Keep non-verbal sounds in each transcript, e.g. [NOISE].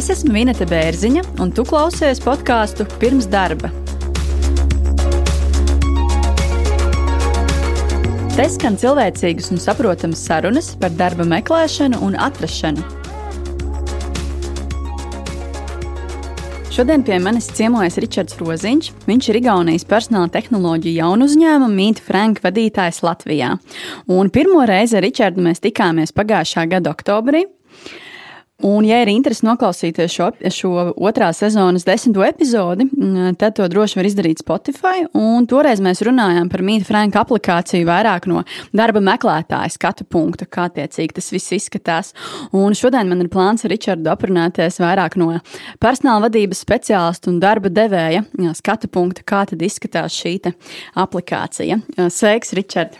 Es esmu Minēta Bērziņa, un tu klausies podkāstu pirms darba. Te skan cilvēcīgas un saprotamas sarunas par darba meklēšanu un atrašanu. Šodien pie manis ciemojas Ričards Roziņš. Viņš ir Igaunijas personāla tehnoloģiju jaunu uzņēmumu Mīta Franka vadītājs Latvijā. Un pirmo reizi ar Ričardu mēs tikāmies pagājušā gada oktobrī. Un, ja ir interesi noklausīties šo, šo otrā sezonas desmito epizodi, mm, tad to droši var izdarīt Spotify. Un toreiz mēs runājām par Mīta Franka aplikāciju vairāk no darba meklētāja skatu punkta, kā tiecīgi tas viss izskatās. Un šodien man ir plāns ar Ričardu aprunāties vairāk no personāla vadības speciālistu un darba devēja skatu punkta, kā tad izskatās šī aplikācija. Sveiks, Ričard!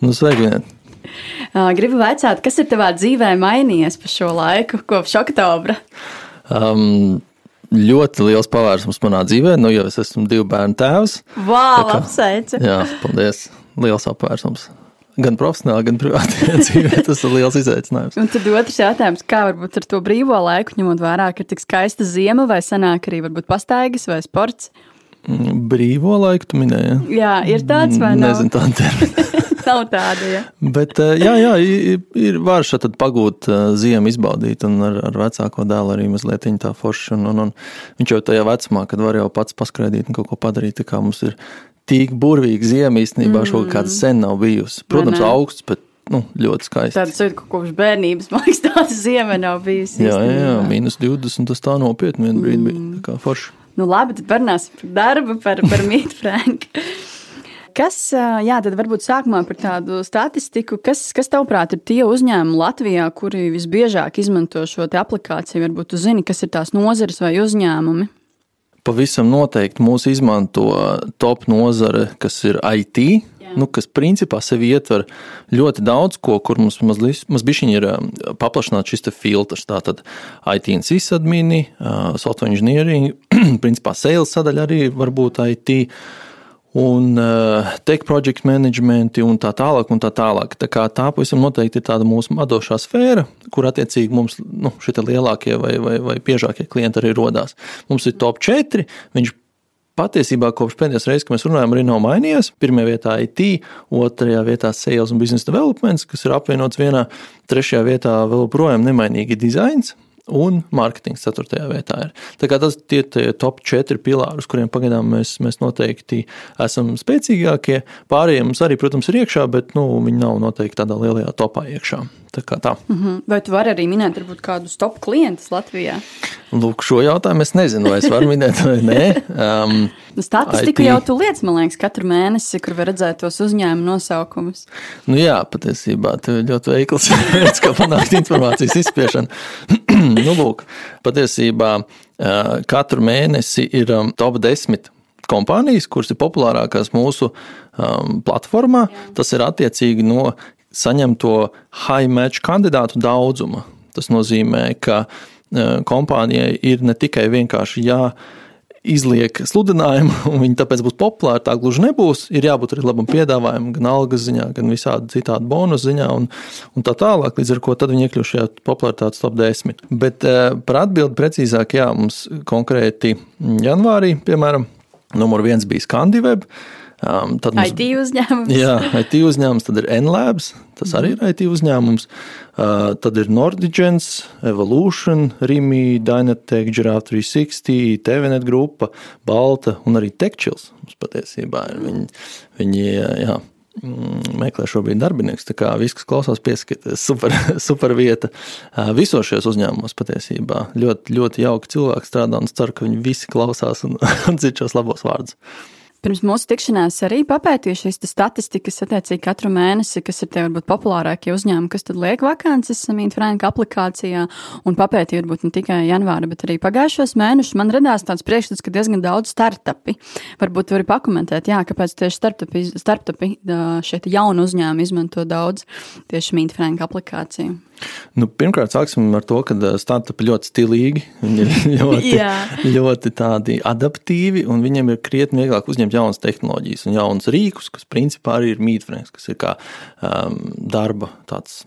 Nu, sveiki! [LAUGHS] Gribu vaicāt, kas ir tavā dzīvē mainījies pa šo laiku, kopš oktobra? Um, ļoti liels pavērsiens manā dzīvē. Nu, jau es esmu divu bērnu tēvs. Wow, apsveicu! Jā, paldies! Liels apvērsums! Gan profesionāli, gan privātajā [LAUGHS] dzīvē. Tas ir liels izaicinājums. Un tad otrs jautājums, kā varbūt ar to brīvo laiku, ņemot vērā, ka ir tik skaista ziema, vai sanāk arī varbūt pastaigas vai sports? Brīvo laiku tu minēji? Jā, ir tāds vai ne? Nezinu tādu terminu. [LAUGHS] Nav tāda. Ja. Bet, eh, jā, jā, ir vārds šeit pagūt eh, ziemu, izbaudīt, un ar, ar vecāko dēlu arī mazliet tā forši. Un, un, un viņš jau tajā vecumā, kad var jau pats paskraidīt un kaut ko padarīt, kā mums ir tik burvīga ziema īstenībā, mm. šo kāda sen nav bijusi. Protams, augsts, bet nu, ļoti skaisti. Sajūta, ka kopš bērnības [LAUGHS] man liekas, tāda zima nav bijusi. Jā, jā, jā, mīnus 20, tas tā nopietni vienā brīdī bija. Kā forši. Nu, labi, tad parunāsim par darbu, par, par mītu Franku. Kas, jā, tad varbūt sākumā par tādu statistiku, kas, kas tavuprāt ir tie uzņēmumi Latvijā, kuri visbiežāk izmanto šo aplikāciju? Varbūt jūs zināt, kas ir tās nozares vai uzņēmumi? Pavisam noteikti mūs izmanto top nozare, kas ir IT, Jā. nu, kas principā sevi ietver ļoti daudz ko, kur mums mazliet ir paplašināts šis filtrs. Tātad IT un sysadmini, software engineering, [CLEARS THROAT] principā sales sadaļa arī var būt IT un uh, tech project management un tā tālāk. Un tā tālāk. Tā, kā, tā pavisam noteikti ir tāda mūsu vadošā sfēra, kur attiecīgi mums nu, šie lielākie vai, vai, vai biežākie klienti arī rodās. Mums ir top 4. Viņš patiesībā kopš pēdējās reizes, kad mēs runājam, arī nav mainījies. Pirmajā vietā IT, otrajā vietā sales un business development, kas ir apvienots vienā, trešajā vietā vēl joprojām nemainīgi dizains un mārketings 4. vietā ir. Tā kā tas tie, tie top 4 pilāri, uz kuriem pagaidām mēs, mēs noteikti esam spēcīgākie. Pārējie mums arī, protams, ir iekšā, bet nu, viņi nav noteikti tādā lielajā topā iekšā. Tā kā tā. Mm -hmm. Vai tu vari arī minēt varbūt, kādus top klientus Latvijā? Lūk, šo jautājumu es nezinu, vai es varu minēt vai nē. [LAUGHS] Um, nu, statistiku IT... jau tu liec, man liekas, katru mēnesi, kur var redzēt tos uzņēmumu nosaukumus. Nu jā, patiesībā ir ļoti veikls veids, kā panākt informācijas izspiešanu. [CLEARS THROAT] nu, lūk, patiesībā uh, katru mēnesi ir um, top 10 kompānijas, kuras ir populārākās mūsu um, platformā. Jā. Tas ir attiecīgi no saņemto high match kandidātu daudzuma. Tas nozīmē, ka e, kompānijai ir ne tikai vienkārši jā. Izliek sludinājumu, [LAUGHS] un viņi tāpēc būs populāri. Tā gluži nebūs. Ir jābūt arī labam piedāvājumam, gan algas ziņā, gan visādi citādi bonusu ziņā, un, un tā tālāk. Līdz ar to viņi iekļūst šajā popularitātes top 10. Bet uh, par atbildi precīzāk, jā, mums konkrēti janvārī, piemēram, numur viens bija Skandinavija. Um, tad mums, IT uzņēmums. Jā, IT uzņēmums, tad ir NLabs, tas arī ir IT uzņēmums. Uh, tad ir Nordigens, Evolution, Rimi, Dynatech, Giraffe 360, TVNet grupa, Balta un arī Tekčils. Mums patiesībā ir viņi, viņi jā, mm, meklē šobrīd darbinieks. Tā kā viss, kas klausās, pieskatās, [LAUGHS] super, super vieta. Uh, visos šajos uzņēmumos patiesībā ļoti, ļoti jauki cilvēki strādā un ceru, ka viņi visi klausās un, [LAUGHS] un dzird šos labos vārdus. Pirms mūsu tikšanās arī papētīju šīs statistikas, attiecīgi katru mēnesi, kas ir tie varbūt populārākie uzņēmumi, kas tad liek vakances Samīna Franka aplikācijā, un papētīju varbūt ne tikai janvāra, bet arī pagājušos mēnešus. Man radās tāds priekšstats, ka diezgan daudz startupi. Varbūt vari pakomentēt, jā, kāpēc tieši startupi, startupi šie jauni uzņēmumi izmanto daudz tieši Samīna Franka aplikāciju. Nu, pirmkārt, sāksim ar to, ka startupi ļoti stilīgi, viņi ir [LAUGHS] ļoti, ļoti tādi adaptīvi, un viņiem ir krietni vieglāk uzņemt jaunas tehnoloģijas un jaunas rīkus, kas principā arī ir mītfrēns, kas ir kā um, darba tāds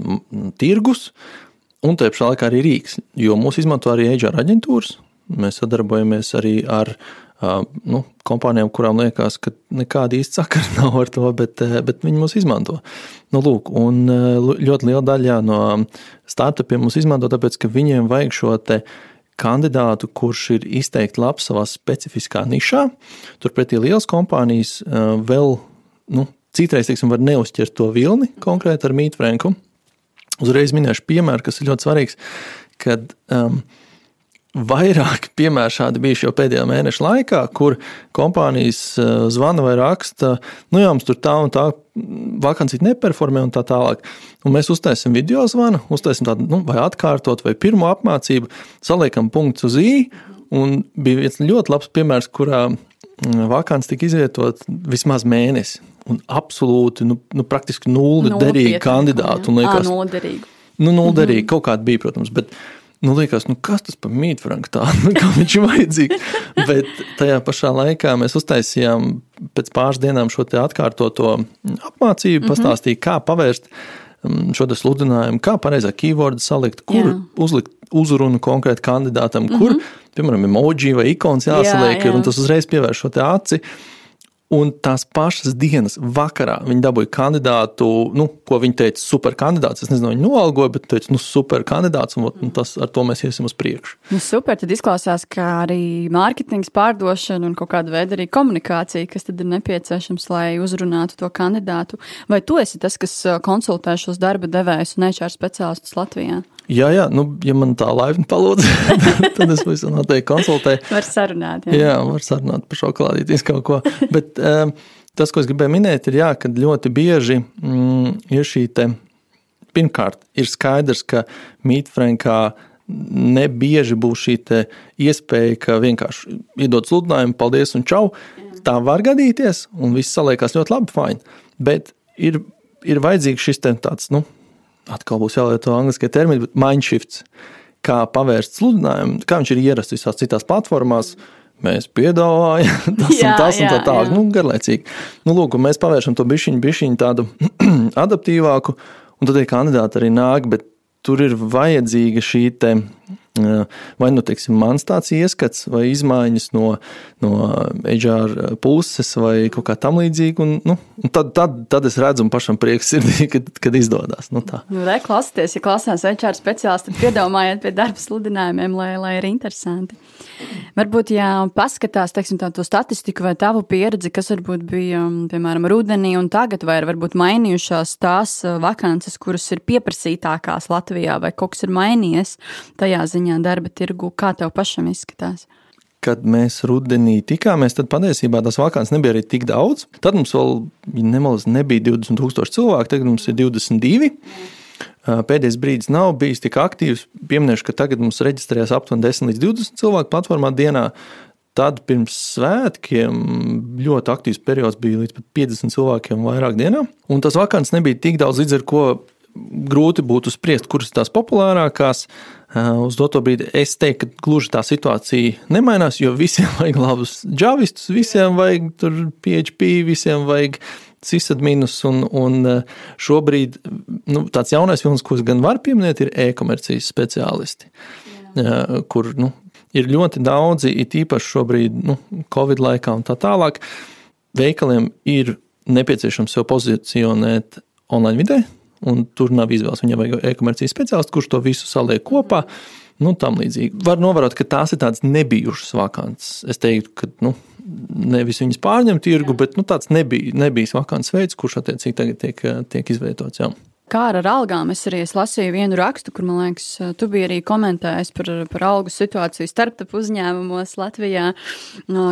tirgus. un te pašā laikā arī Rīgas, jo mūs izmanto arī HR aģentūras. Mēs sadarbojamies arī ar uh, nu, kompānijām, kurām liekas, ka nekāda īsta sakara [LAUGHS] nav ar to, bet, bet viņi mūs izmanto. Nu, lūk, un ļoti liela daļa no startupiem mūs izmanto, tāpēc ka viņiem vajag šo te kandidātu, kurš ir izteikti labs savā specifiskā nišā. Turpretī lielas kompānijas vēl, nu, citreiz, teiksim, var neuzķert to vilni konkrēti ar mītfrēnku. Uzreiz minēšu piemēru, kas ir ļoti svarīgs, kad um, vairāki piemēri šādi bijuši jau pēdējā mēneša laikā, kur kompānijas uh, zvana vai raksta, nu jā, mums tur tā un tā vakancija neperformē un tā tālāk. Un mēs uztaisām video zvanu, uztaisām tādu, nu, vai atkārtot, vai pirmo apmācību, saliekam punktu uz i, un bija viens ļoti labs piemērs, kurā mm, vakants tika izvietot vismaz mēnesi un absolūti, nu, nu praktiski nulli derīgi kandidāti. Liekas, nulli derīgi. Nu, nulli derīgi mm -hmm. kaut kāda bija, protams, bet nu, liekas, nu, kas tas par mītfranku tādu, [LAUGHS] kā viņš ir vajadzīgs. bet tajā pašā laikā mēs uztaisījām pēc pāris dienām šo te atkārtoto apmācību, mm -hmm. pastāstīja, kā pavērst mm, šo sludinājumu, kā pareizā keyword salikt, kur Jā. uzlikt uzrunu konkrēti kandidātam, kur, mm -hmm. piemēram, emoji vai ikons jāsaliek, jā, jā. un tas uzreiz pievērš šo te aci. Un tās pašas dienas vakarā viņi dabūja kandidātu, nu, ko viņi teica, super kandidāts. Es nezinu, viņi noalgoja, bet teica, nu, super kandidāts, un, un tas, ar to mēs iesim uz priekšu. Nu, super, tad izklausās, ka arī mārketings, pārdošana un kaut kāda veida arī komunikācija, kas tad ir nepieciešams, lai uzrunātu to kandidātu. Vai tu esi tas, kas konsultē šos darba devējus un HR speciālistus Latvijā? Jā, jā, nu, ja man tā laipni palūdz, [LAUGHS] tad es visam noteikti konsultēju. Var sarunāt. Jā, jā var sarunāt par šokolādītīs kaut ko. Bet um, tas, ko es gribēju minēt, ir, jā, ka ļoti bieži mm, ir šī te, pirmkārt, ir skaidrs, ka mītfrenkā nebieži būs šī iespēja, ka vienkārši iedod sludinājumu, paldies un čau. Tā var gadīties, un viss saliekas ļoti labi, fine. Bet ir, ir vajadzīgs šis tāds, nu, atkal būs jālieto angļu termini, bet mindshifts. Kā pavērst sludinājumu, kā viņš ir ierasts visās citās platformās. Mēs piedāvājam [LAUGHS] tas jā, un tas jā, un tā tālāk, nu, garlaicīgi. Nu, lūk, mēs pavēršam to bišķiņu, bišķiņu tādu [CLEARS THROAT] adaptīvāku, un tad tie kandidāti arī nāk, bet tur ir vajadzīga šī te Vai nu teiksim, mans tāds ieskats vai izmaiņas no, no HR puses vai kaut kā tam līdzīga. Un, nu, tad, tad, tad es redzu, un pašam prieks sirdī, [LAUGHS] kad, kad izdodas. Nu, nu, re, klausieties, ja klausās HR speciālisti, piedomājiet pie darba sludinājumiem, lai, lai ir interesanti. Varbūt, ja paskatās teiksim, tā, to statistiku vai tavu pieredzi, kas varbūt bija piemēram rudenī un tagad, vai ir varbūt mainījušās tās vakances, kuras ir pieprasītākās Latvijā, vai kaut kas ir mainījies tajā ziņā darba tirgu, kā tev pašam izskatās? kad mēs rudenī tikāmies, tad patiesībā tas vakants nebija arī tik daudz. Tad mums vēl, ja nemaldos, nebija 20,000 cilvēku, tagad mums ir 22. Pēdējais brīdis nav bijis tik aktīvs. Pieminēšu, ka tagad mums reģistrējas aptuveni 10 līdz 20 cilvēku platformā dienā. Tad pirms svētkiem ļoti aktīvs periods bija līdz 50 cilvēkiem vairāk dienā. Un tas vakants nebija tik daudz, līdz ar ko grūti būtu spriest, kuras ir tās populārākās. Uz doto brīdi es teiktu, ka gluži tā situācija nemainās, jo visiem [LAUGHS] vajag labus džavistus, visiem vajag PHP, visiem vajag sysadminus, un, un eh, šobrīd nu, tāds jaunais vilnis, ko es gan varu pieminēt, ir e-komercijas speciālisti, Jā. kur nu, ir ļoti daudzi, it īpaši šobrīd, nu, Covid laikā un tā tālāk, veikaliem ir nepieciešams sev pozicionēt online vidē, un tur nav izvēles. Viņam vajag e-komercijas speciālistu, kurš to visu saliek kopā. Nu, tam līdzīgi. Var novērot, ka tās ir tādas nebijušas vakants. Es teiktu, ka nu, nevis viņas pārņem tirgu, bet nu, tāds nebija, nebija vakants veids, kurš attiecīgi tagad tiek, tiek izveidots. Jā. Kā ar algām? Es arī es lasīju vienu rakstu, kur, man liekas, tu biji arī komentējis par, par algu situāciju startup uzņēmumos Latvijā.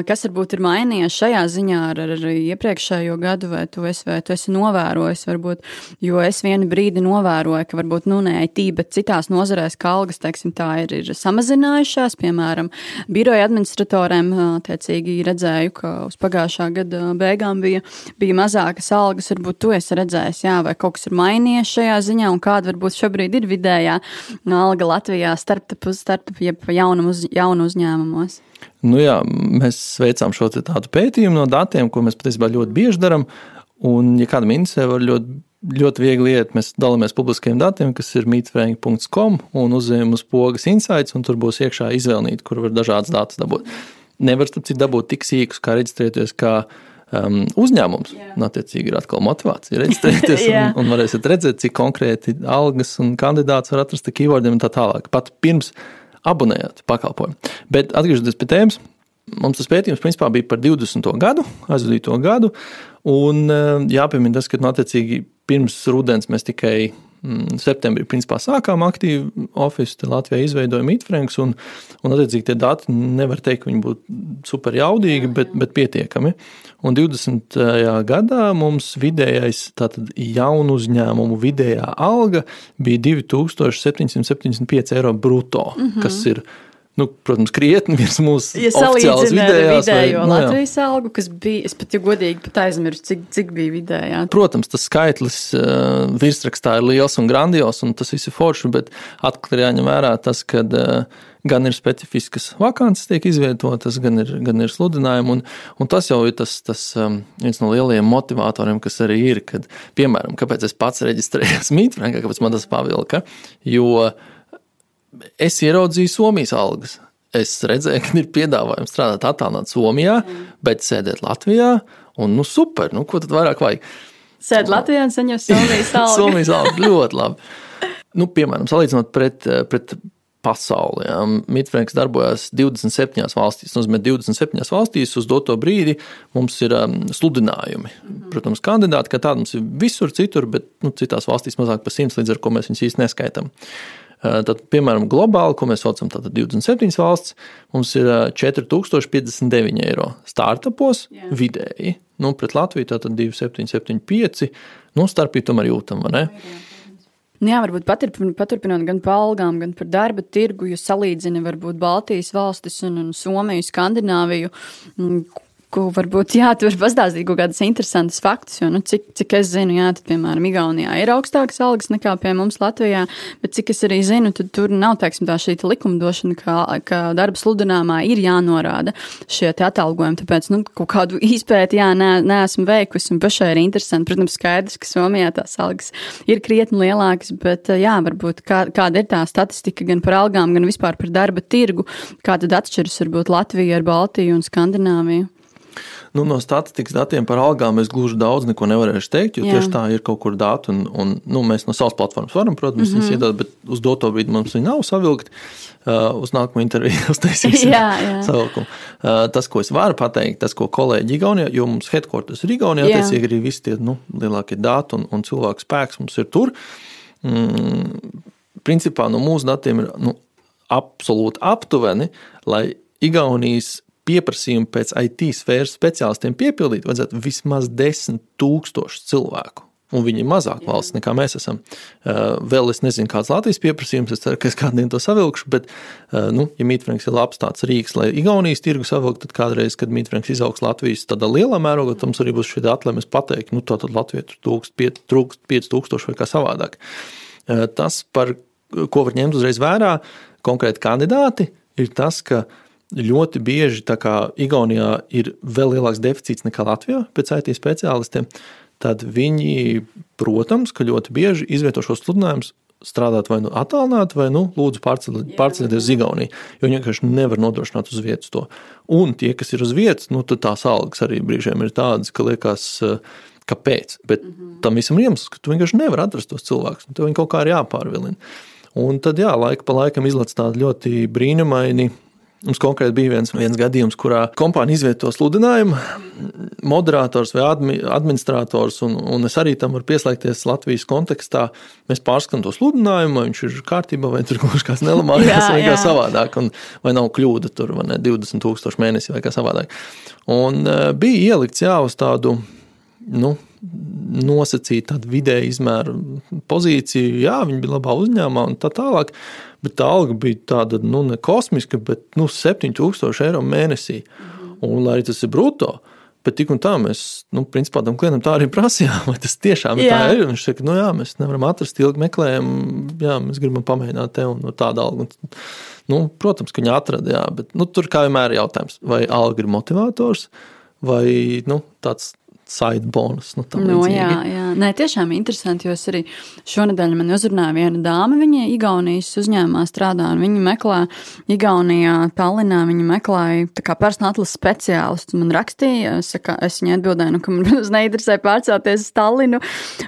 Kas varbūt ir mainījies šajā ziņā ar, ar iepriekšējo gadu, vai tu esi, vai tu esi novērojis, varbūt, jo es vienu brīdi novēroju, ka varbūt, nu, ne IT, bet citās nozarēs, ka algas, teiksim, tā ir, ir samazinājušās, piemēram, biroja administratoriem, tiecīgi redzēju, ka uz pagājušā gada beigām bija, bija mazākas algas, varbūt tu esi redzējis, jā, vai kaut kas ir mainījies mainījies šajā ziņā, un kāda varbūt šobrīd ir vidējā alga Latvijā startup, startup jeb jaunu, uz, jaunu uzņēmumos? Nu jā, mēs veicām šo tādu pētījumu no datiem, ko mēs patiesībā ļoti bieži darām. Un, ja kādam interesē, var ļoti ļoti viegli iet. Mēs dalāmies publiskiem datiem, kas ir meetfrank.com un uzējam uz pogas insights, un tur būs iekšā izvēlnīt, kur var dažādas datus dabūt. Nevar, starp citu, dabūt tik sīkus, kā reģistrēties, kā um, uzņēmums. Un, attiecīgi, ir atkal motivācija reģistrēties, [LAUGHS] un, un varēsiet redzēt, cik konkrēti algas un kandidāts var atrast ar keywordiem un tā tālāk. Pat pirms abonējāt pakalpojumu. Bet atgriežoties pie tēmas, mums tas pētījums principā bija par 20. gadu, aizvadīto gadu. Un uh, jāpiemina tas, ka, nu, attiecīgi, pirms rudens mēs tikai Mm, septembrī principā sākām aktīvi oficiāli Latvijā izveidojam Itfranks, un, un attiecīgi tie dati nevar teikt, ka viņi būtu super jaudīgi, bet, bet pietiekami. Un 20. gadā mums vidējais, jaunu uzņēmumu vidējā alga bija 2775 eiro brutto, mm -hmm. kas ir nu, protams, krietni virs mūsu ja oficiālās vidējās. Vidējo vai, nu, Latvijas jā. algu, kas bija, es pat jau godīgi pat aizmirsu, cik, cik bija vidējā. Protams, tas skaitlis uh, virsrakstā ir liels un grandios, un tas viss ir forši, bet atkal ir jāņem vērā tas, ka uh, gan ir specifiskas vakances tiek izvietotas, gan ir, gan ir sludinājumi, un, un tas jau ir tas, tas um, viens no lielajiem motivatoriem, kas arī ir, kad, piemēram, kāpēc es pats reģistrējos [LAUGHS] Mītfrankā, kāpēc man tas pavilka, jo es ieraudzīju Somijas algas. Es redzēju, ka ir piedāvājums strādāt attālināti Somijā, mm. bet sēdēt Latvijā. Un, nu, super, nu, ko tad vairāk vajag? Sēdēt Latvijā un saņemt Somijas [LAUGHS] algu. Somijas algu ļoti labi. Nu, piemēram, salīdzinot pret, pret pasauli. Ja. Midfranks darbojas 27 valstīs. Tas nozīmē, 27 valstīs uz doto brīdi mums ir um, sludinājumi. Mm -hmm. Protams, kandidāti kā tādi mums ir visur citur, bet nu, citās valstīs mazāk par simts, līdz ar to mēs viņus īsti neskaitām. Eh, tad, piemēram, globāli, ko mēs saucam par 27 valsts, mums ir 4059 eh, eiro startupos Jā. vidēji. Nu, pret Latviju tātad 2775. Nu, starpību tomēr jūtam, vai ne? Nu jā, varbūt paturpinot gan par algām, gan par darba tirgu, jo salīdzina varbūt Baltijas valstis un, un Somiju, Skandināviju, mm, ko varbūt jā, tu vari pastāstīt kaut kādas interesantas faktus. Jo, nu, cik, cik es zinu, jā, tad, piemēram, Igaunijā ir augstākas algas nekā pie mums Latvijā, bet cik es arī zinu, tad tur nav teiksim, tā šī likumdošana, ka, ka darba sludinājumā ir jānorāda šie atalgojumi. Tāpēc nu, kaut kādu izpēti jā, nē, neesmu veikusi un pašai ir interesanti. Protams, skaidrs, ka Somijā tās algas ir krietni lielākas, bet jā, varbūt kā, kāda ir tā statistika gan par algām, gan vispār par darba tirgu, kā tad atšķiras varbūt Latvija ar Baltiju un Skandināviju. Nu, no statistikas datiem par algām es gluži daudz neko nevarēšu teikt, jo Jā. tieši tā ir kaut kur dati. Un, un, nu, mēs no savas platformas varam, protams, mm -hmm. iedot, bet uz doto brīdi mums viņi nav savilkti. Uh, uz nākamo interviju [LAUGHS] uztaisīsim savilkumu. Uh, tas, ko es varu pateikt, tas, ko kolēģi Igaunijā, jo mums headquarters ir Igaunijā, attiecīgi arī visi tie nu, lielākie dati un, un cilvēku spēks mums ir tur. Mm, principā no mūsu datiem ir nu, absolūti aptuveni, lai Igaunijas pieprasījumu pēc IT sfēras speciālistiem piepildīt, vajadzētu vismaz 10 tūkstošu cilvēku. Un viņi ir mazāk valsts nekā mēs esam. Uh, vēl es nezinu, kāds Latvijas pieprasījums. Es ceru, ka es kādiem to savilkšu. Bet, uh, nu, ja Mītfranks ir labs tāds rīks, lai Igaunijas tirgu savilktu, tad kādreiz, kad Mītfranks izaugs Latvijas tādā lielā mērogā, tad mums arī būs šī mēs pateiktu, nu, tā tad Latvija trūkst 5000 vai kā savādāk. Uh, tas, par ko var ņemt uzreiz vērā, konkrēti kandidāti, ir tas, ka uh, ļoti bieži Igaunijā ir vēl lielāks deficīts nekā Latvijā pēc IT speciālistiem, tad viņi, protams, ka ļoti bieži izvieto šos sludinājumus strādāt vai nu attālināti, vai nu, lūdzu pārcelieties uz Igauniju. Jo viņi vienkārši nevar nodrošināt uz vietas to. Un tie, kas ir uz vietas, nu, tad tās algas arī brīžiem ir tādas, ka liekas, kāpēc. Bet mm -hmm. tam visam ir iemesls, ka tu vienkārši nevari atrast tos cilvēkus. Tev viņi kaut kā ir jāpārvilina. Un tad, jā, laika pa laikam izlaiž tādi ļoti brīnumaini Mums konkrēti bija viens, viens gadījums, kurā kompānija izvieto sludinājumu, moderators vai admi, administrators, un, un es arī tam varu pieslēgties Latvijas kontekstā. Mēs pārskatām to sludinājumu, vai viņš ir kārtībā, vai tur kaut kas nelamājās, vai kā savādāk, un, vai nav kļūda tur, vai ne 20 tūkstoši mēnesi vai kā savādāk. Un uh, bija ielikts jā uz tādu, nu, nosacīt tādu vidēju izmēru pozīciju, jā, viņi bija labā uzņēmumā un tā tālāk. Bet tā alga bija tāda nu, ne kosmiska, bet nu, 7000 eiro mēnesī. Mhm. Un, lai tas ir brutto, bet tik un tā mēs, nu, principā tam klientam tā arī prasījām, [LAUGHS] vai tas tiešām jā. tā ir. Viņš saka, nu jā, mēs nevaram atrast ilgi meklējumu, jā, mēs gribam pamēģināt te un no tāda alga. Nu, protams, ka viņi atrada, jā, bet nu, tur kā vienmēr ir jautājums, vai alga ir motivators vai nu, tāds side bonus. Nu, no, nu, jā, jā. Nē, tiešām interesanti, jo es arī šonadēļ man uzrunāja viena dāma, viņa Igaunijas uzņēmumā strādā, un viņa meklē Igaunijā, Tallinā, viņa meklēja personāla atlases speciālistu. Man rakstīja, es, saka, es viņai atbildēju, nu, ka man [LAUGHS] neinteresē pārcelties uz Tallinu.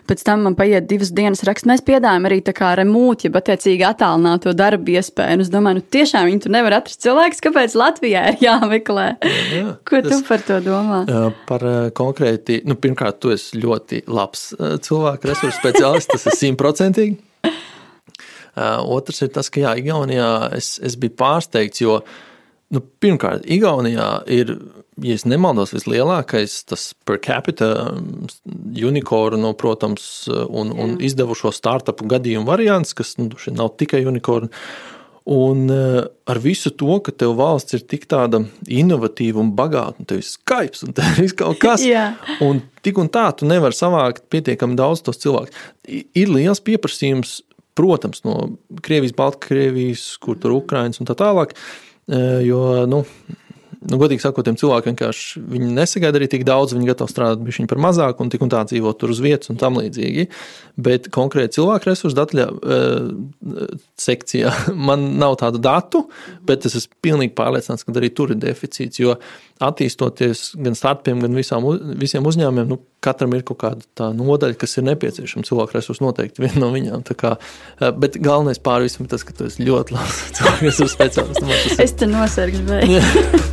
Pēc tam man paiet divas dienas raksts, mēs piedāvājam arī tā kā remūti, ja attiecīgi attālināto darbu iespēju. Un es domāju, nu tiešām viņi tur nevar atrast cilvēks, kāpēc Latvijā ir jāmeklē. Jā, jā, Ko tu tas, par to domā? Par konkrēti, nu, pirmkārt, tu esi ļoti labs cilvēku resursu speciālists, tas ir simtprocentīgi. Otrs ir tas, ka jā, Igaunijā es, es biju pārsteigts, jo nu, pirmkārt, Igaunijā ir, ja nemaldos, vislielākais tas per capita unikornu, no, protams, un, un izdevušo startupu gadījumu variants, kas nu, nav tikai unikorni. Un uh, ar visu to, ka tev valsts ir tik tāda inovatīva un bagāta, un tev ir Skype, un tev ir kaut kas [LAUGHS] tāds, un tik un tā tu nevari savākt pietiekami daudz tos cilvēkus. Ir liels pieprasījums, protams, no Krievijas, Baltkrievijas, kur tur Ukrainas un tā tālāk, uh, jo, nu, nu, godīgi sakot, tiem cilvēkiem vienkārši viņi nesagaida arī tik daudz, viņi gatavi strādāt viņa par mazāku un tik un tā dzīvot tur uz vietas un tam līdzīgi. Bet konkrēti cilvēku resursu datu uh, sekcijā [LAUGHS] man nav tādu datu, bet es esmu pilnīgi pārliecināts, ka arī tur ir deficīts. Jo attīstoties gan startupiem, gan visām, visiem uzņēmumiem, nu, katram ir kaut kāda nodaļa, kas ir nepieciešama. Cilvēku resursi noteikti viena no viņām. Kā, uh, bet galvenais pār visam ir tas, ka tu esi ļoti labs [LAUGHS] cilvēku resursu speciālists. Es te nosargšu beigās. [LAUGHS]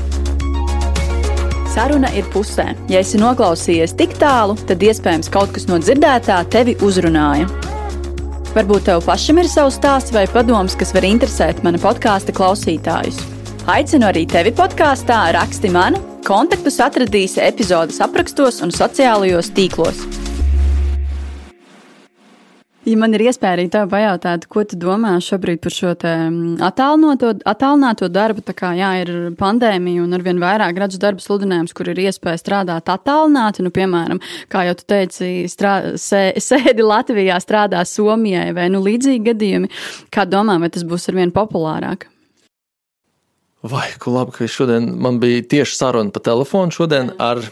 Saruna ir pusē. Ja esi noklausījies tik tālu, tad iespējams kaut kas no dzirdētā tevi uzrunāja. Varbūt tev pašam ir savs stāsts vai padoms, kas var interesēt mana podkāstu klausītājus. Aicinu arī tevi podkāstā, raksti man, kontaktus atradīsi epizodes aprakstos un sociālajos tīklos. Ja man ir iespēja arī tev pajautāt, ko tu domā šobrīd par šo mm, attālināto darbu, tā kā jā, ir pandēmija un arvien vairāk redzu darbu sludinājumus, kur ir iespēja strādāt attālināti, nu, piemēram, kā jau tu teici, strā, sē, sēdi Latvijā, strādā Somijai vai nu līdzīgi gadījumi. Kā domā, vai tas būs arvien populārāk? Vai, ko labi, ka šodien man bija tieši saruna pa telefonu šodien ar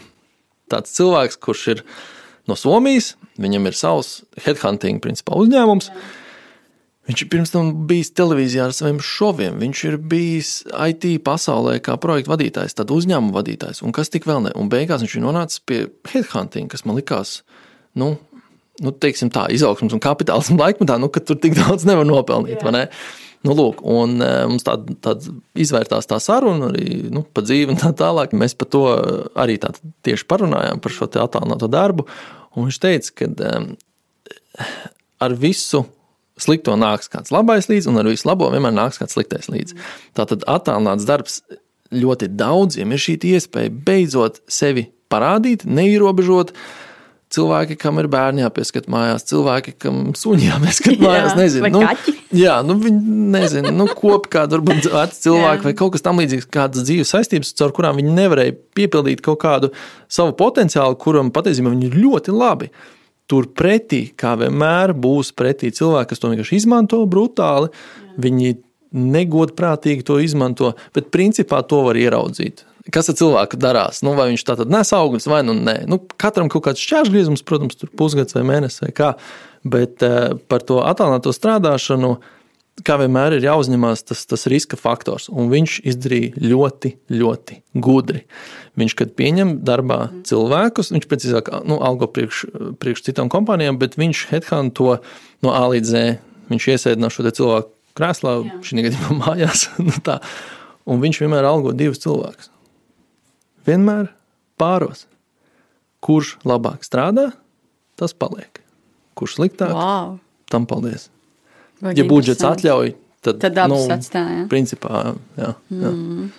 tāds cilvēks, kurš ir ielikās no Somijas. Viņam ir savs headhunting principā, uzņēmums. Viņš ir pirms tam bijis televīzijā ar saviem šoviem. Viņš ir bijis IT pasaulē kā projekta vadītājs, tad uzņēmuma vadītājs un kas tik vēl ne. Un beigās viņš ir nonācis pie headhunting, kas man likās, nu, nu teiksim tā, izaugsmas un kapitālisma laikmetā, nu, ka tur tik daudz nevar nopelnīt. Ne? Nu, lūk, un e, mums tāda tā izvērtās tā saruna, arī nu, pa dzīvi un tā tālāk. Mēs par to arī tieši parunājām, par šo attālināto darbu. Un viņš teica, ka um, ar visu slikto nāks kāds labais līdzi, un ar visu labo vienmēr nāks kāds sliktais līdzi. Tātad attēlināts darbs ļoti daudziem ir šī iespēja beidzot sevi parādīt, neierobežot. Cilvēki, kam ir bērni jāpieskat mājās, cilvēki, kam suņi jāpieskat [LAUGHS] mājās, jā, nezinu, nu, kaķi. jā, nu, viņi nezina, nu, kopi kādu varbūt veci [LAUGHS] cilvēki vai kaut kas tam līdzīgs, kādas dzīves saistības, caur kurām viņi nevarēja piepildīt kaut kādu savu potenciālu, kuram patiesībā viņi ir ļoti labi. Turpretī, kā vienmēr, būs pretī cilvēki, kas to vienkārši izmanto brutāli. Jā. Viņi negodprātīgi to izmanto, bet principā to var ieraudzīt kas ar cilvēku darās. Nu, vai viņš tā tad nes augļus, vai nu nē. Nu, katram kaut kāds šķērsgriezums, protams, tur pusgads vai mēnesis vai kā. Bet uh, par to attālināto strādāšanu, kā vienmēr, ir jāuzņemās tas, tas riska faktors. Un viņš izdarīja ļoti, ļoti gudri. Viņš, kad pieņem darbā cilvēkus, viņš precīzāk nu, algo priekš, priekš citām kompānijām, bet viņš headhunt to no A līdz Z. Viņš iesēdina šo cilvēku krēslā, šī gadījumā mājās. [LAUGHS] nu, tā. un viņš vienmēr algo divus cilvēkus vienmēr pāros. Kurš labāk strādā, tas paliek. Kurš sliktāk, wow. tam paldies. Vai ja budžets atļauj, tad, tad abas nu, atstāja. Principā, jā. jā. Mm.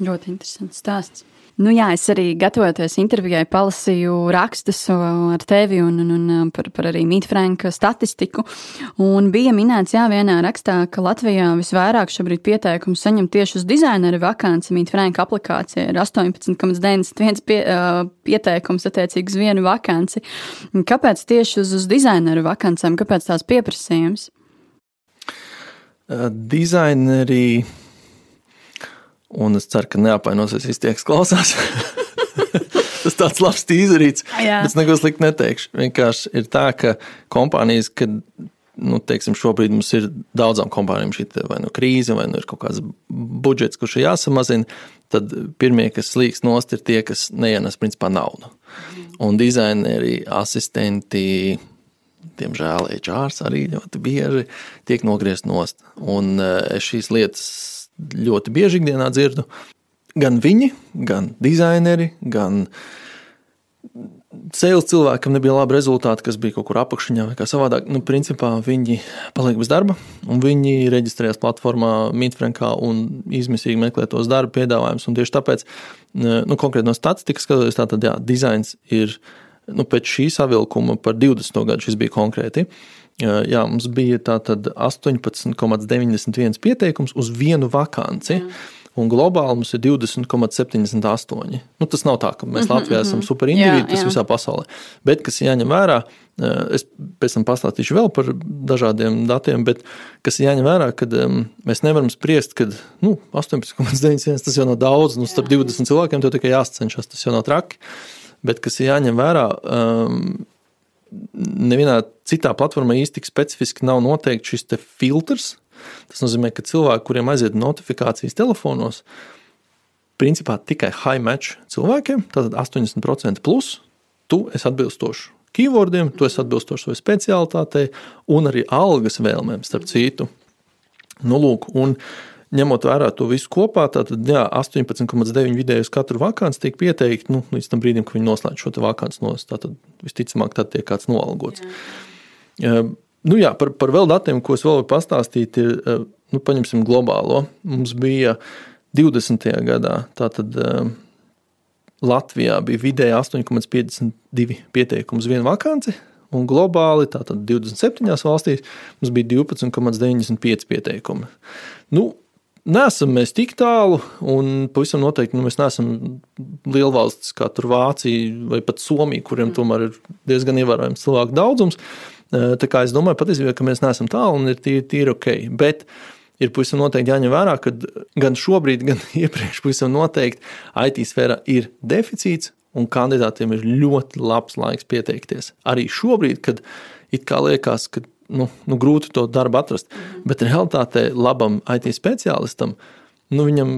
Ļoti interesants stāsts. Nu, jā, es arī gatavojoties intervijai, palasīju rakstus ar tevi un, un, un par, par arī Mītfrānka statistiku. Un bija minēts, jā, vienā rakstā, ka Latvijā visvairāk šobrīd pieteikumu saņem tieši uz dizaineru vakanci. Mītfrānka aplikācija ir 18,91 pie, uh, pieteikums attiecīgi uz vienu vakanci. Kāpēc tieši uz, uz dizaineru vakancēm, kāpēc tās pieprasījums? Uh, dizaineri Un es ceru, ka neapvainosies visi tie, kas klausās. [LAUGHS] Tas tāds labs tīzerīts. Bet es neko sliktu neteikšu. Vienkārši ir tā, ka kompānijas, kad nu, teiksim, šobrīd mums ir daudzām kompānijām šī vai nu krīze, vai nu ir kaut kāds budžets, kurš ir jāsamazina, tad pirmie, kas slīgs nost, ir tie, kas neienes principā naudu. Un dizaineri, asistenti, diemžēl HR arī ļoti bieži tiek nogriezt nost. Un eh, šīs lietas ļoti bieži ikdienā dzirdu. Gan viņi, gan dizaineri, gan sales cilvēkam nebija labi rezultāti, kas bija kaut kur apakšņā vai kā savādāk. Nu, principā viņi paliek bez darba, un viņi reģistrējas platformā Mītfrankā un izmisīgi meklē tos darba piedāvājumus. Tieši tāpēc, nu, konkrēti no statistikas skatoties, tātad, jā, dizains ir nu, pēc šī savilkuma par 20. gadu šis bija konkrēti. Jā, mums bija tātad 18,91 pieteikums uz vienu vakanci. Jā un globāli mums ir 20,78. Nu, tas nav tā, ka mēs mhm, Latvijā esam mhm. super individi, tas jā. visā pasaulē. Bet, kas jāņem vērā, es pēc tam pastāstīšu vēl par dažādiem datiem, bet kas jāņem vērā, ka mēs nevaram spriest, ka nu, 18,91 tas jau nav daudz, nu, starp 20 cilvēkiem tev tikai jāsacenšas, tas jau nav traki. Bet, kas jāņem vērā, um, nevienā citā platformā īsti tik specifiski nav noteikts šis filtrs, Tas nozīmē, ka cilvēki, kuriem aiziet notifikācijas telefonos, principā tikai high match cilvēkiem, tātad 80% plus, tu esi atbilstošs keywordiem, tu esi atbilstošs savai specialitātei un arī algas vēlmēm, starp citu. Nu, lūk, un ņemot vērā to visu kopā, tad 18,9 vidēji uz katru vakanci tiek pieteikti nu, līdz tam brīdim, kad viņi noslēdz šo vakanci. Tad visticamāk, tad tiek kāds noalgots. Jā. Nu jā, par, par vēl datiem, ko es vēl varu pastāstīt, ir, nu, paņemsim globālo. Mums bija 20. gadā, tātad Latvijā bija vidēji 8,52 pieteikumu uz vienu vakanci, un globāli, tātad 27 valstīs, mums bija 12,95 pieteikumi. Nu, Nesam mēs tik tālu, un pavisam noteikti nu, mēs neesam liela valsts kā Vācija vai pat Somija, kuriem mm. tomēr ir diezgan ievērojams cilvēku daudzums. Tā kā es domāju, patiesībā, ka mēs neesam tālu un ir tīri, tīri ok. Bet ir pavisam noteikti jāņem vērā, ka gan šobrīd, gan [LAUGHS] iepriekš pavisam noteikti IT sfērā ir deficīts un kandidātiem ir ļoti labs laiks pieteikties. Arī šobrīd, kad it kā liekas, ka nu, nu, grūti to darbu atrast, mhm. bet realitātē labam IT speciālistam, nu, viņam,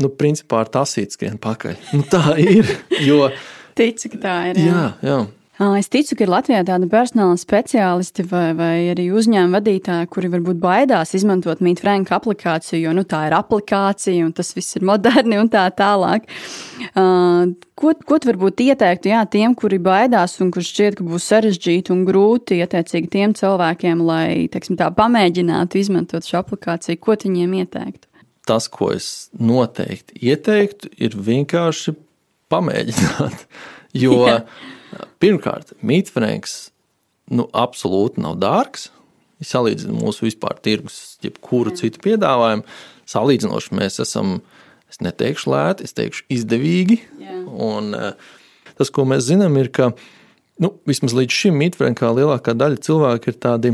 nu, principā ar tasīt skrien pakaļ. Nu, tā ir, jo... [LAUGHS] Tici, ka tā ir. Jā, jā. jā. Es ticu, ka ir Latvijā tādi personāla speciālisti vai, vai arī uzņēmuma vadītāji, kuri varbūt baidās izmantot Mītu Franka aplikāciju, jo nu, tā ir aplikācija un tas viss ir moderni un tā tālāk. Uh, ko, ko tu varbūt ieteiktu jā, tiem, kuri baidās un kurš šķiet, ka būs sarežģīti un grūti attiecīgi tiem cilvēkiem, lai teiksim, tā, pamēģinātu izmantot šo aplikāciju? Ko tu viņiem ieteiktu? Tas, ko es noteikti ieteiktu, ir vienkārši pamēģināt. [LAUGHS] Jo jā Pirmkārt, mītfrēks nu, absolūti nav dārgs. Ja salīdzinām mūsu vispār tirgus, jebkuru citu piedāvājumu, salīdzinoši mēs esam, es neteikšu lēti, es teikšu izdevīgi. Jā. Un, eh, tas, ko mēs zinām, ir, ka nu, vismaz līdz šim mītfrēkā lielākā daļa cilvēku ir tādi,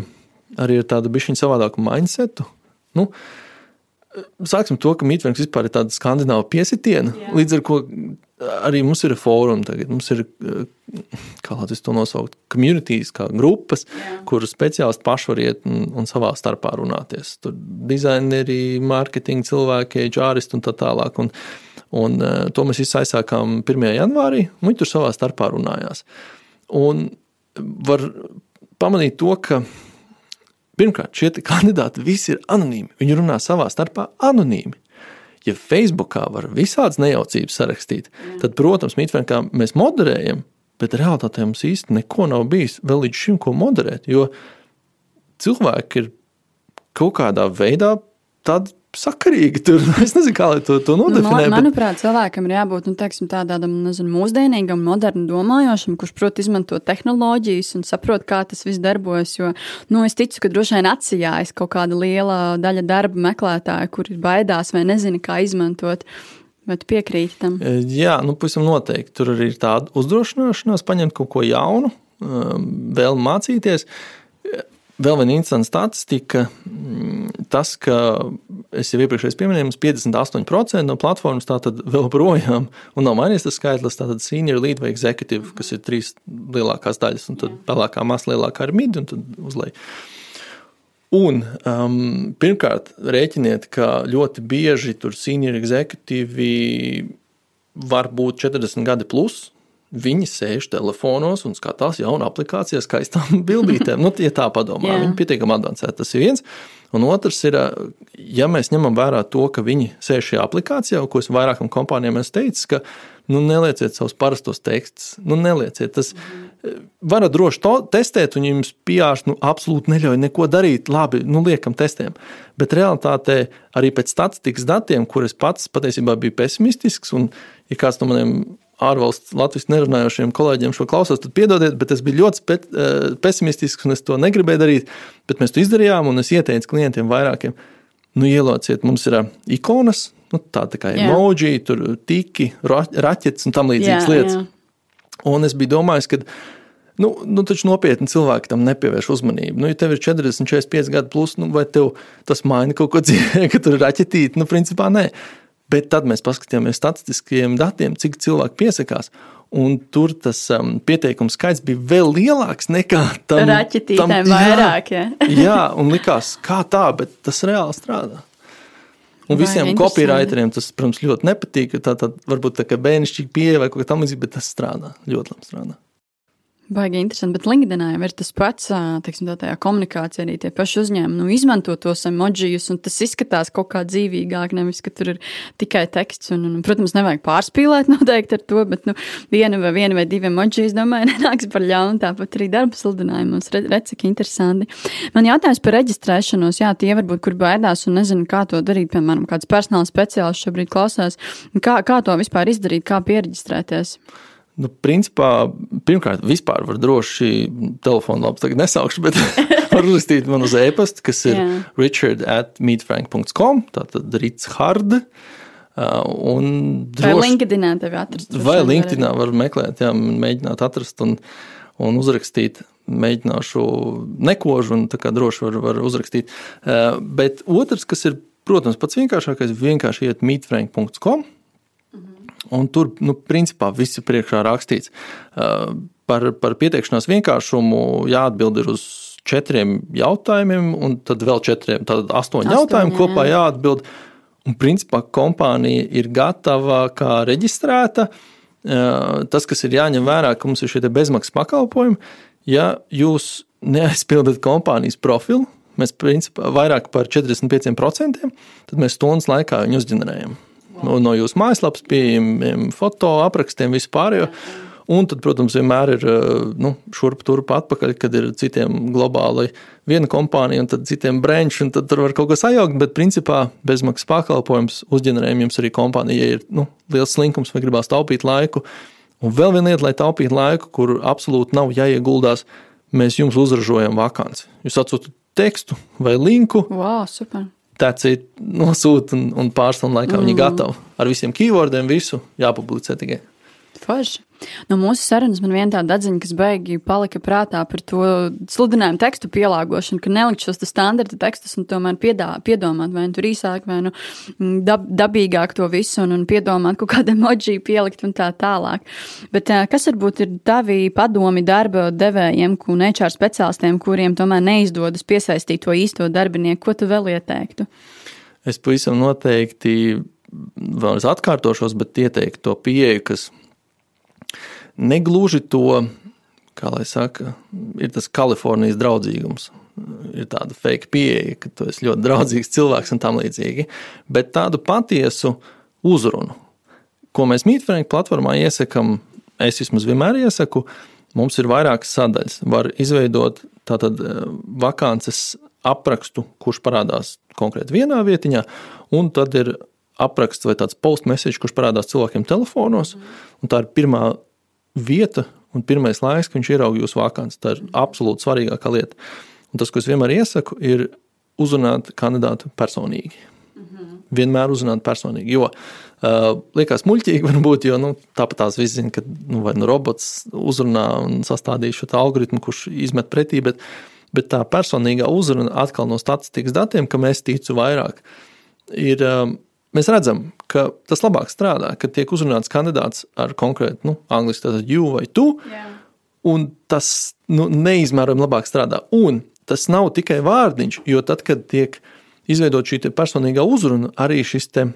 arī ar tādu bišķiņu savādāku mindsetu. Nu, Sāksim to, ka Mītvēns vispār ir tāda skandināva piesitiena, Jā. līdz ar to arī mums ir fórumi, tagad mums ir, kā lai to nosaukt, communities, kā grupas, Jā. kur speciālisti paši var iet un, un savā starpā runāties. Tur dizaineri, mārketinga cilvēki, džāristi un tā tālāk. Un, un to mēs visi aizsākām 1. janvārī, un viņi tur savā starpā runājās. Un var pamanīt to, ka Pirmkārt, šie kandidāti visi ir anonīmi. Viņi runā savā starpā anonīmi. Ja Facebookā var visādas nejaucības sarakstīt, tad, protams, Mītvēnkā mēs moderējam, bet realitātē mums īsti neko nav bijis vēl līdz šim, ko moderēt. Jo cilvēki ir kaut kādā veidā tādi sakarīgi. Tur. [LAUGHS] Es nezinu, kā to, to nu, nodefinēt. Nu, man, manuprāt, cilvēkam ir jābūt nu, teiksim, tādam nezinu, mūsdienīgam, modernam domājošam, kurš prot izmantot tehnoloģijas un saprot, kā tas viss darbojas. Jo nu, es ticu, ka droši vien atsijājas kaut kāda liela daļa darba meklētāju, kuri baidās vai nezina, kā izmantot. Vai tu piekrīti tam? E, jā, nu, pavisam noteikti. Tur arī ir tāda uzdrošināšanās, paņemt kaut ko jaunu, um, vēl mācīties. Vēl viena interesanta statistika, mm, tas, ka es jau iepriekš pieminēju, 58% no platformas tātad [LAUGHS] vēl projām, un nav mainījies tas skaitlis, tātad senior lead vai executive, kas ir trīs lielākās daļas, un tad pelēkā masa lielākā ir mid, un tad uzlēj. Un um, pirmkārt, rēķiniet, ka ļoti bieži tur senior executīvi var būt 40 gadi plus, Viņi sēž telefonos un skatās jaunu aplikāciju, skaistām [LAUGHS] bildītēm. Nu, ja tā padomā, yeah. viņi pietiekami avansēti. Tas ir viens. Un otrs ir, ja mēs ņemam vērā to, ka viņi sēž šajā aplikācijā, ko es vairākam kompānijām esmu teicis, ka nu, nelieciet savus parastos tekstus. Nu, nelieciet. Tas mm. varat droši to testēt, un jums pieārs nu, absolūti neļauj neko darīt. Labi, nu, liekam, testējam. Bet realitātē arī pēc statistikas datiem, kur es pats patiesībā biju pesimistisks, un ja kāds no maniem ārvalsts latviešu nerunājošiem kolēģiem šo klausos, tad piedodiet, bet es biju ļoti spe, eh, pesimistisks un es to negribēju darīt. Bet mēs to izdarījām, un es ieteicu klientiem vairākiem, nu, ielociet, mums ir eh, ikonas, nu, tā, tā kā emoji, tur tiki, raķetes un tam līdzīgas lietas. Jā. Un es biju domājis, ka. Nu, nu, taču nopietni cilvēki tam nepievērš uzmanību. Nu, ja tev ir 40, 45 gadi, plus, nu, vai tev tas maina kaut ko dzīvē, [LAUGHS] ka tur ir raķetīte? Nu, principā nē. Bet tad mēs paskatījāmies statistiskiem datiem, cik cilvēki piesakās. Un tur tas um, pieteikumu skaits bija vēl lielāks nekā tam. Raķetītēm tam, vairāk. Jā, jā, un likās, kā tā, bet tas reāli strādā. Un visiem copywriteriem tas, protams, ļoti nepatīk. Tā, tā varbūt tā kā bērnišķīgi pieeja vai kaut kā tamlīdzīga, bet tas strādā. Ļoti labi strādā. Baigi interesanti, bet LinkedInā jau ir tas pats, teiksim, tā tajā komunikācijā arī tie paši uzņēmumi nu, izmanto tos emojijus, un tas izskatās kaut kā dzīvīgāk, nevis, ka tur ir tikai teksts. Un, un, protams, nevajag pārspīlēt [LAUGHS] noteikti ar to, bet nu, viena, vai, viena vai divi emoji, es domāju, [LAUGHS] nenāks par ļaunu. Tāpat arī darba sludinājumos, redz, re, cik interesanti. Man jautājums par reģistrēšanos, jā, tie varbūt, kur baidās un nezinu, kā to darīt, piemēram, kāds personāla speciālists šobrīd klausās, kā, kā to vispār izdarīt, kā pieregistrēties. Nu, principā, pirmkārt, vispār var droši telefonu labi tagad nesaukšu, bet [LAUGHS] var uzrakstīt man uz e-pasta, kas ir yeah. richard at meetfrank.com, tātad Rits Hard. Uh, un droši, vai LinkedInā tevi atrast? Vai LinkedInā var meklēt, jā, mēģināt atrast un, un uzrakstīt. Mēģināšu nekožu un tā kā droši var, var uzrakstīt. Uh, bet otrs, kas ir, protams, pats vienkāršākais, vienkārši iet meetfrank.com Un tur, nu, principā, viss ir priekšā rakstīts. Uh, par, par pieteikšanās vienkāršumu jāatbild uz četriem jautājumiem, un tad vēl četriem, tad astoņi jautājumi jā. kopā jāatbild. Un, principā, kompānija ir gatava kā reģistrēta. Uh, tas, kas ir jāņem vērā, ka mums ir šie bezmaksas pakalpojumi, ja jūs neaizpildat kompānijas profilu, mēs principā vairāk par 45%, tad mēs stundas laikā viņu uzģenerējam no, no jūsu mājaslapas, pieejamiem foto aprakstiem, vispār. Un tad, protams, vienmēr ir eh, nu, šurp turp atpakaļ, kad ir citiem globāli viena kompānija un tad citiem branči, un tad tur var kaut kas sajaukt, bet principā bezmaksas pakalpojums uzģenerējam jums arī kompānija, ja ir nu, liels slinkums vai gribās taupīt laiku. Un vēl viena lieta, lai taupītu laiku, kur absolūti nav jāieguldās, mēs jums uzražojam vakanci. Jūs atsūtat tekstu vai linku. Wow, super tāds ir nosūta un, un pārstāvja laikā mm. viņi gatavi. Ar visiem keywordiem visu jāpublicē tikai. Forši. No mūsu sarunas man viena tāda atziņa, kas beigās palika prātā par to sludinājumu tekstu pielāgošanu, ka nelikt šos standarta tekstus un tomēr piedā, piedomāt, vai nu tur īsāk, vai nu mm, dab, dabīgāk to visu, un, un piedomāt kaut kādu [LAUGHS] emoji pielikt un tā tālāk. Bet kas varbūt ir tavi padomi darba devējiem, un HR speciālistiem, kuriem tomēr neizdodas piesaistīt to īsto darbinieku, ko tu vēl ieteiktu? Es pavisam noteikti vēlreiz atkārtošos, bet ieteiktu to pieeju, kas negluži to, kā lai saka, ir tas Kalifornijas draudzīgums. Ir tāda fake pieeja, ka tu esi ļoti draudzīgs cilvēks un tam līdzīgi, bet tādu patiesu uzrunu, ko mēs Mītfrēnka platformā iesakām, es vismaz vienmēr iesaku, mums ir vairākas sadaļas. Var izveidot tātad eh, vakances aprakstu, kurš parādās konkrēti vienā vietiņā, un tad ir apraksts vai tāds post-message, kurš parādās cilvēkiem telefonos. Tā ir pirmā vieta un pirmais laiks, kad viņš ieraudzīja jūsu vakants. Tā ir absolūti svarīgākā lieta. Un tas, ko es vienmēr iesaku, ir uzrunāt kandidātu personīgi. -hmm. Vienmēr uzrunāt personīgi. Jo uh, liekas muļķīgi, varbūt, jo nu, tāpat tās visi zina, ka nu, vai nu robots uzrunā un sastādīs šo algoritmu, kurš izmet pretī. Bet, bet tā personīgā uzruna atkal no statistikas datiem, kam es ticu vairāk, ir, um, mēs redzam, ka tas labāk strādā, kad tiek uzrunāts kandidāts ar konkrētu, nu, angļuiski tātad you vai tu, Jā. un tas nu, neizmērojami labāk strādā. Un tas nav tikai vārdiņš, jo tad, kad tiek izveidot šī personīgā uzruna, arī šis, te,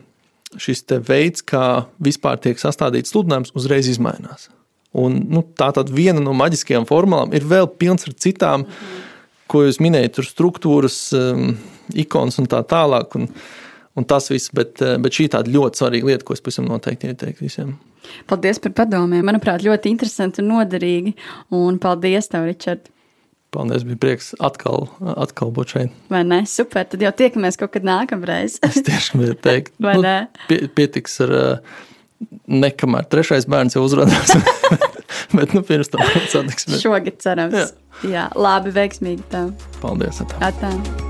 šis te veids, kā vispār tiek sastādīts sludinājums, uzreiz izmainās. Un, nu, tā tad viena no maģiskajām formulām ir vēl pilns ar citām, mm. ko jūs minējat, tur struktūras, um, ikonas un tā tālāk. Un, un tas viss, bet, uh, bet šī tāda ļoti svarīga lieta, ko es pavisam noteikti ieteiktu visiem. Paldies par padomiem. Manuprāt, ļoti interesanti un noderīgi. Un paldies tev, Ričard! Paldies, bija prieks atkal, atkal būt šeit. Vai ne? Super, tad jau tiekamies kaut kad nākamreiz. es tieši gribēju [LAUGHS] teikt, Vai nu, ne? pie, pietiks ar uh, nekamēr trešais bērns jau uzrādās. [LAUGHS] Bet nu, pirms tam satiksimies. Šogad cerams. Jā. Jā, labi, veiksmīgi tev. Paldies! Atā. Atā.